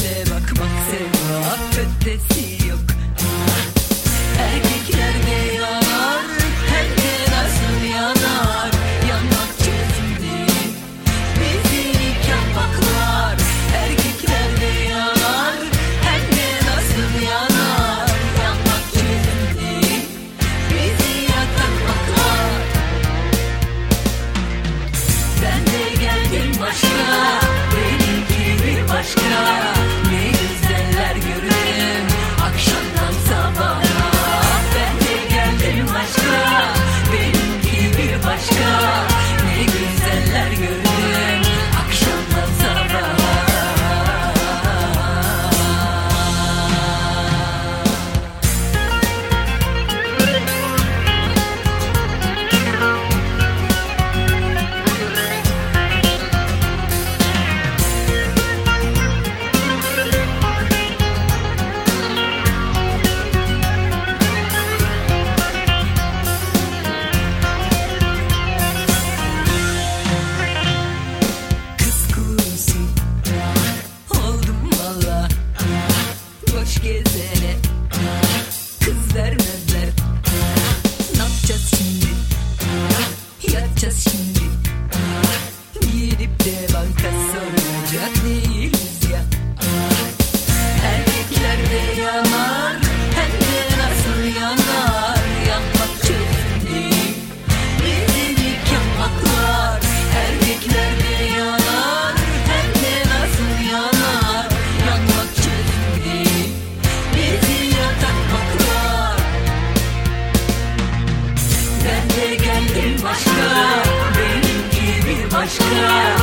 Öyle bakmak sevda affet şimdi Gidip de banka soracak değiliz ya. Erkekler de yanar Hem de nasıl yanar? Yanmak çözüm değil Bizi nikah haklar Erkekler de yanar Hem de nasıl yanar? Yanmak çözüm değil Bizi yatak haklar Ben geldim başka başka